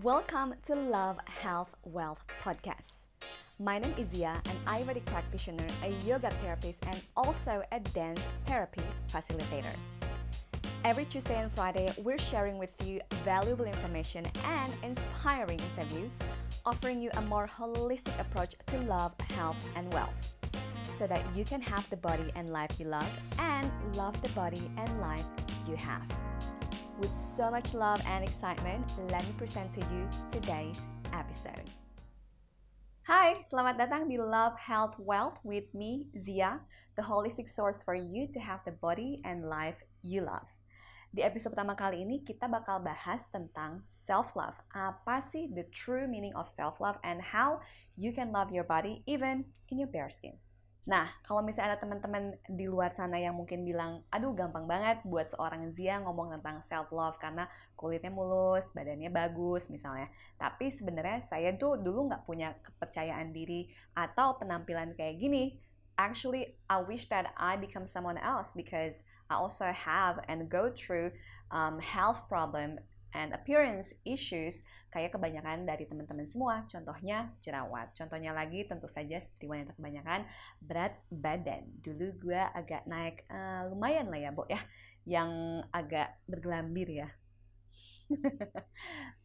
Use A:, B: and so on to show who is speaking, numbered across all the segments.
A: Welcome to Love, Health, Wealth podcast. My name is Zia, an Ayurvedic practitioner, a yoga therapist, and also a dance therapy facilitator. Every Tuesday and Friday, we're sharing with you valuable information and inspiring interview, offering you a more holistic approach to love, health, and wealth so that you can have the body and life you love and love the body and life you have. With so much love and excitement, let me present to you today's episode. Hai, selamat datang di Love, Health, Wealth with me, Zia, the holistic source for you to have the body and life you love. Di episode pertama kali ini kita bakal bahas tentang self-love. Apa sih the true meaning of self-love and how you can love your body even in your bare skin. Nah, kalau misalnya ada teman-teman di luar sana yang mungkin bilang, aduh gampang banget buat seorang Zia ngomong tentang self-love karena kulitnya mulus, badannya bagus misalnya. Tapi sebenarnya saya tuh dulu nggak punya kepercayaan diri atau penampilan kayak gini. Actually, I wish that I become someone else because I also have and go through um, health problem and appearance issues kayak kebanyakan dari teman-teman semua. Contohnya jerawat. Contohnya lagi tentu saja seperti wanita kebanyakan berat badan. Dulu gue agak naik uh, lumayan lah ya, Bo ya. Yang agak bergelambir ya.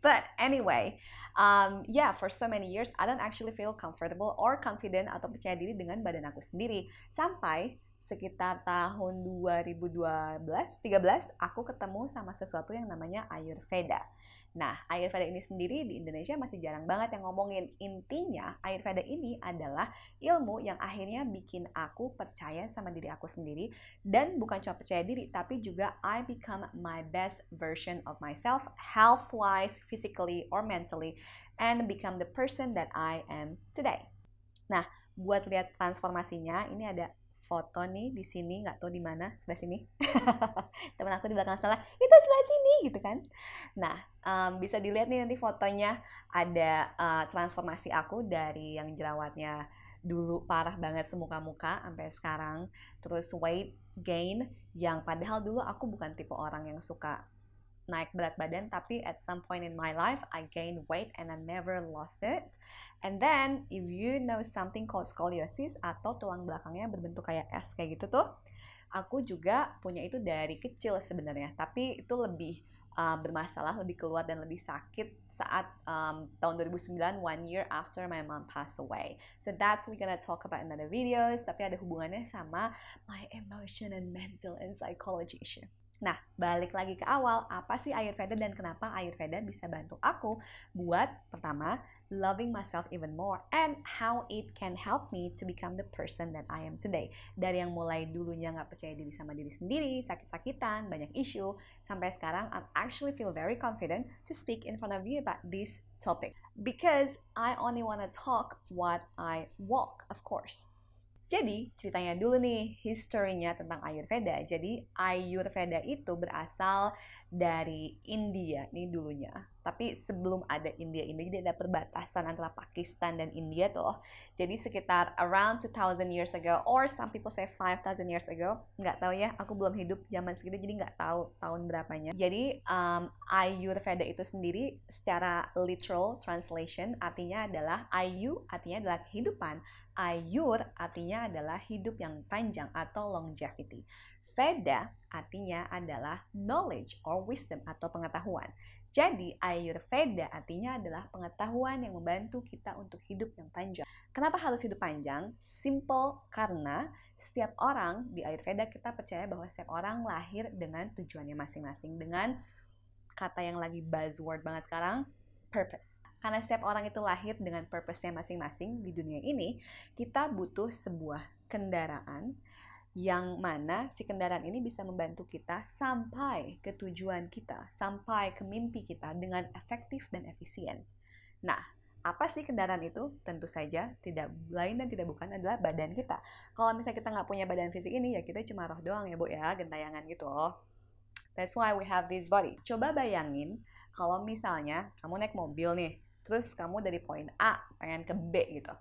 A: But anyway, um, yeah, for so many years I don't actually feel comfortable or confident atau percaya diri dengan badan aku sendiri. Sampai sekitar tahun 2012, 13 aku ketemu sama sesuatu yang namanya Ayurveda. Nah, Ayurveda ini sendiri di Indonesia masih jarang banget yang ngomongin. Intinya, Ayurveda ini adalah ilmu yang akhirnya bikin aku percaya sama diri aku sendiri. Dan bukan cuma percaya diri, tapi juga I become my best version of myself, health-wise, physically, or mentally, and become the person that I am today. Nah, buat lihat transformasinya, ini ada foto nih di sini nggak tahu di mana sebelah sini. Teman aku di belakang salah itu sebelah sini gitu kan. Nah um, bisa dilihat nih nanti fotonya ada uh, transformasi aku dari yang jerawatnya dulu parah banget semuka-muka sampai sekarang terus weight gain yang padahal dulu aku bukan tipe orang yang suka naik berat badan tapi at some point in my life I gained weight and I never lost it. And then if you know something called scoliosis atau tulang belakangnya berbentuk kayak S kayak gitu tuh aku juga punya itu dari kecil sebenarnya. Tapi itu lebih uh, bermasalah lebih keluar dan lebih sakit saat um, tahun 2009 one year after my mom passed away. So that's we gonna talk about in other videos tapi ada hubungannya sama my emotion and mental and psychology issue Nah, balik lagi ke awal, apa sih Ayurveda dan kenapa Ayurveda bisa bantu aku buat pertama, loving myself even more and how it can help me to become the person that I am today. Dari yang mulai dulunya nggak percaya diri sama diri sendiri, sakit-sakitan, banyak isu, sampai sekarang I'm actually feel very confident to speak in front of you about this topic because I only wanna talk what I walk, of course. Jadi, ceritanya dulu nih, historinya tentang Ayurveda. Jadi, Ayurveda itu berasal dari India nih dulunya. Tapi sebelum ada India ini, jadi ada perbatasan antara Pakistan dan India tuh. Jadi sekitar around 2000 years ago, or some people say 5000 years ago. Nggak tahu ya, aku belum hidup zaman segitu, jadi nggak tahu tahun berapanya. Jadi, um, Ayurveda itu sendiri secara literal translation artinya adalah Ayu artinya adalah kehidupan. Ayur artinya adalah hidup yang panjang atau longevity. Veda artinya adalah knowledge or wisdom atau pengetahuan. Jadi Ayurveda artinya adalah pengetahuan yang membantu kita untuk hidup yang panjang. Kenapa harus hidup panjang? Simple karena setiap orang di Ayurveda kita percaya bahwa setiap orang lahir dengan tujuannya masing-masing dengan kata yang lagi buzzword banget sekarang purpose. Karena setiap orang itu lahir dengan purpose-nya masing-masing di dunia ini, kita butuh sebuah kendaraan yang mana si kendaraan ini bisa membantu kita sampai ke tujuan kita, sampai ke mimpi kita dengan efektif dan efisien. Nah, apa sih kendaraan itu? Tentu saja tidak lain dan tidak bukan adalah badan kita. Kalau misalnya kita nggak punya badan fisik ini, ya kita cuma roh doang ya Bu ya, gentayangan gitu. That's why we have this body. Coba bayangin kalau misalnya kamu naik mobil nih, terus kamu dari poin A pengen ke B gitu.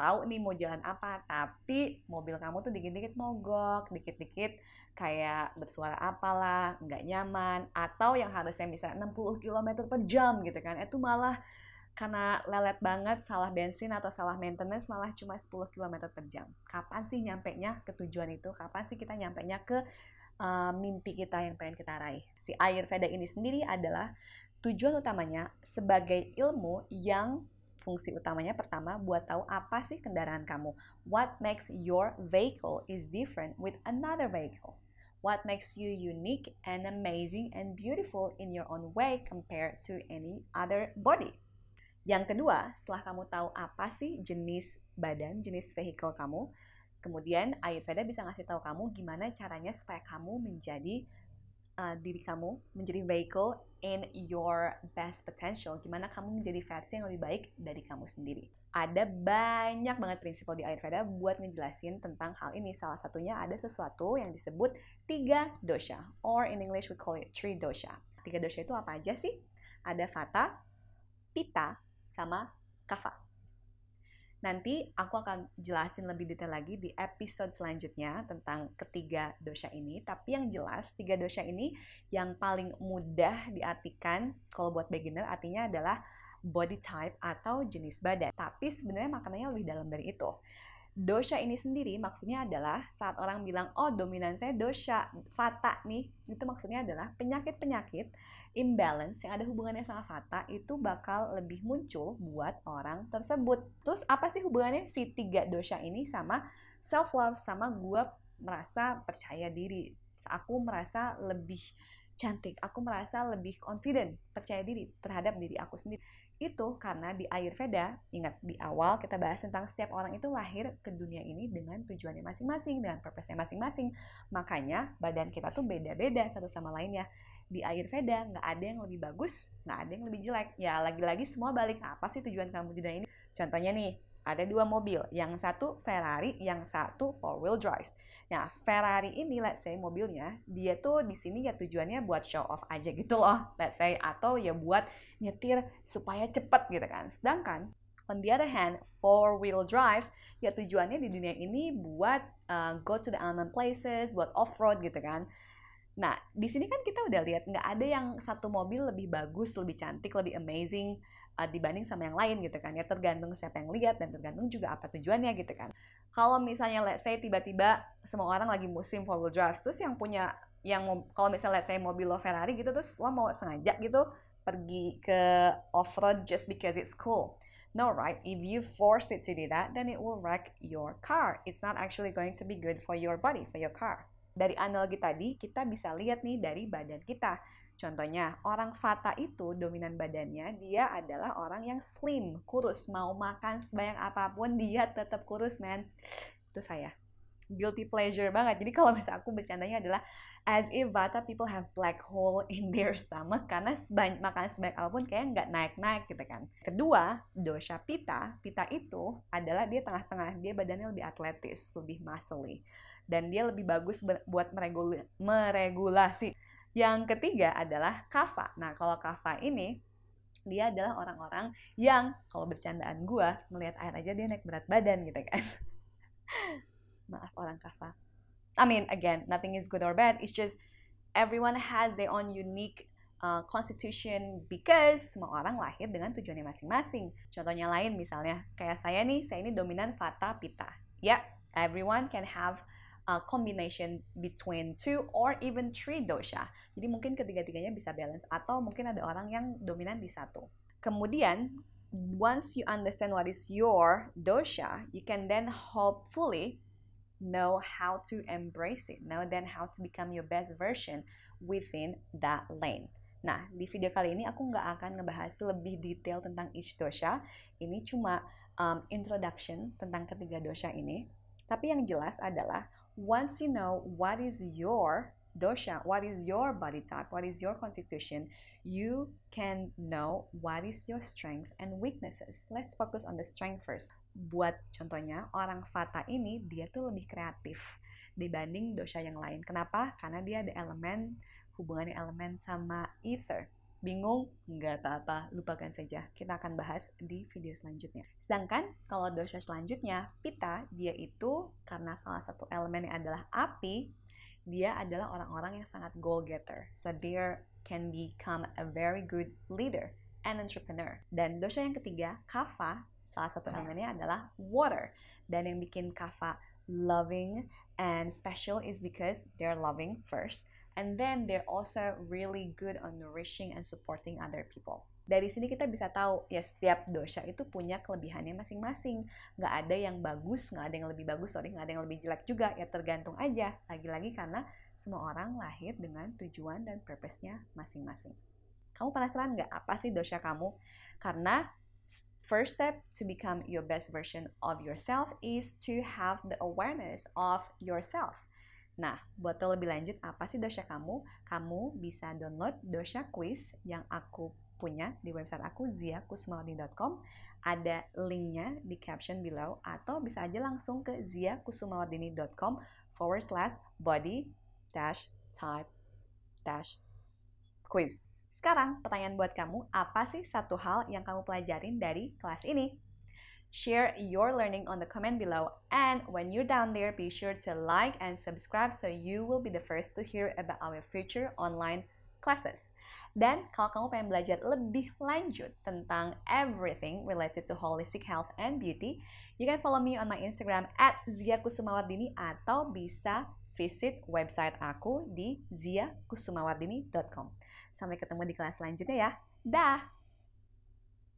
A: Tahu nih mau jalan apa, tapi mobil kamu tuh dikit-dikit mogok, dikit-dikit kayak bersuara apalah, nggak nyaman, atau yang harusnya bisa 60 km per jam gitu kan, itu malah karena lelet banget, salah bensin atau salah maintenance malah cuma 10 km per jam. Kapan sih nyampe nya ke tujuan itu? Kapan sih kita nyampe nya ke uh, mimpi kita yang pengen kita raih? Si Ayurveda ini sendiri adalah tujuan utamanya sebagai ilmu yang fungsi utamanya pertama buat tahu apa sih kendaraan kamu. What makes your vehicle is different with another vehicle. What makes you unique and amazing and beautiful in your own way compared to any other body. Yang kedua, setelah kamu tahu apa sih jenis badan, jenis vehicle kamu, kemudian Ayurveda bisa ngasih tahu kamu gimana caranya supaya kamu menjadi uh, diri kamu, menjadi vehicle in your best potential. Gimana kamu menjadi versi yang lebih baik dari kamu sendiri. Ada banyak banget prinsip di Ayurveda buat ngejelasin tentang hal ini. Salah satunya ada sesuatu yang disebut tiga dosha, or in English we call it three dosha. Tiga dosha itu apa aja sih? Ada Vata, Pitta, sama Kava. Nanti aku akan jelasin lebih detail lagi di episode selanjutnya tentang ketiga dosha ini. Tapi yang jelas, tiga dosha ini yang paling mudah diartikan kalau buat beginner artinya adalah body type atau jenis badan. Tapi sebenarnya makanannya lebih dalam dari itu. Dosha ini sendiri maksudnya adalah saat orang bilang, oh dominan saya dosha, fata nih, itu maksudnya adalah penyakit-penyakit imbalance yang ada hubungannya sama fata itu bakal lebih muncul buat orang tersebut. Terus apa sih hubungannya si tiga dosha ini sama self love sama gue merasa percaya diri. Aku merasa lebih cantik, aku merasa lebih confident, percaya diri terhadap diri aku sendiri itu karena di Ayurveda, ingat di awal kita bahas tentang setiap orang itu lahir ke dunia ini dengan tujuannya masing-masing, dengan purpose-nya masing-masing. Makanya badan kita tuh beda-beda satu sama lainnya. Di Ayurveda nggak ada yang lebih bagus, nggak ada yang lebih jelek. Ya lagi-lagi semua balik apa sih tujuan kamu di dunia ini? Contohnya nih, ada dua mobil, yang satu Ferrari, yang satu four wheel drives. Nah, Ferrari ini let's say mobilnya, dia tuh di sini ya tujuannya buat show off aja gitu loh, let's say atau ya buat nyetir supaya cepet gitu kan. Sedangkan on the other hand, four wheel drives ya tujuannya di dunia ini buat uh, go to the unknown places, buat off road gitu kan. Nah, di sini kan kita udah lihat nggak ada yang satu mobil lebih bagus, lebih cantik, lebih amazing uh, dibanding sama yang lain gitu kan. Ya tergantung siapa yang lihat dan tergantung juga apa tujuannya gitu kan. Kalau misalnya let's say tiba-tiba semua orang lagi musim four wheel drive, terus yang punya yang kalau misalnya let's say mobil lo Ferrari gitu terus lo mau sengaja gitu pergi ke off road just because it's cool. No, right? If you force it to do that, then it will wreck your car. It's not actually going to be good for your body, for your car dari analogi tadi kita bisa lihat nih dari badan kita. Contohnya, orang Fata itu dominan badannya, dia adalah orang yang slim, kurus. Mau makan sebanyak apa pun, dia tetap kurus, man. Itu saya. Guilty pleasure banget. Jadi kalau misalnya aku bercandanya adalah as if Vata people have black hole in their stomach karena sebanyak, makan sebanyak apa pun kayak nggak naik-naik gitu kan. Kedua, dosha Pita. Pita itu adalah dia tengah-tengah. Dia badannya lebih atletis, lebih muscly dan dia lebih bagus buat meregulasi. Yang ketiga adalah kava. Nah, kalau kava ini dia adalah orang-orang yang kalau bercandaan gue melihat air aja dia naik berat badan gitu kan. Maaf orang kava. I mean, again, nothing is good or bad. It's just everyone has their own unique uh, constitution because semua orang lahir dengan tujuannya masing-masing. Contohnya lain misalnya kayak saya nih, saya ini dominan Vata Pitta. Ya, yeah, everyone can have uh, combination between two or even three dosha. Jadi mungkin ketiga-tiganya bisa balance atau mungkin ada orang yang dominan di satu. Kemudian once you understand what is your dosha, you can then hopefully know how to embrace it, know then how to become your best version within that lane. Nah, di video kali ini aku nggak akan ngebahas lebih detail tentang each dosha. Ini cuma um, introduction tentang ketiga dosha ini. Tapi yang jelas adalah once you know what is your dosha, what is your body type, what is your constitution, you can know what is your strength and weaknesses. Let's focus on the strength first. Buat contohnya, orang Vata ini dia tuh lebih kreatif dibanding dosha yang lain. Kenapa? Karena dia ada elemen hubungannya elemen sama ether. Bingung? Nggak apa-apa, lupakan saja. Kita akan bahas di video selanjutnya. Sedangkan kalau dosha selanjutnya, pita, dia itu karena salah satu elemennya adalah api, dia adalah orang-orang yang sangat goal getter. So they can become a very good leader and entrepreneur. Dan dosha yang ketiga, kava, salah satu elemennya adalah water. Dan yang bikin kava loving and special is because they're loving first and then they're also really good on nourishing and supporting other people. Dari sini kita bisa tahu ya setiap dosha itu punya kelebihannya masing-masing. Nggak ada yang bagus, nggak ada yang lebih bagus, sorry, nggak ada yang lebih jelek juga. Ya tergantung aja. Lagi-lagi karena semua orang lahir dengan tujuan dan purpose-nya masing-masing. Kamu penasaran nggak apa sih dosha kamu? Karena first step to become your best version of yourself is to have the awareness of yourself. Nah, buat tahu lebih lanjut apa sih dosha kamu, kamu bisa download dosha quiz yang aku punya di website aku ziakusumawardini.com. Ada linknya di caption below atau bisa aja langsung ke ziakusumawardini.com forward slash body dash type dash quiz. Sekarang pertanyaan buat kamu, apa sih satu hal yang kamu pelajarin dari kelas ini? Share your learning on the comment below and when you're down there be sure to like and subscribe so you will be the first to hear about our future online classes. Dan kalau kamu pengen belajar lebih lanjut tentang everything related to holistic health and beauty, you can follow me on my Instagram at ziakusumawardini atau bisa visit website aku di ziakusumawardini.com. Sampai ketemu di kelas selanjutnya ya. Dah!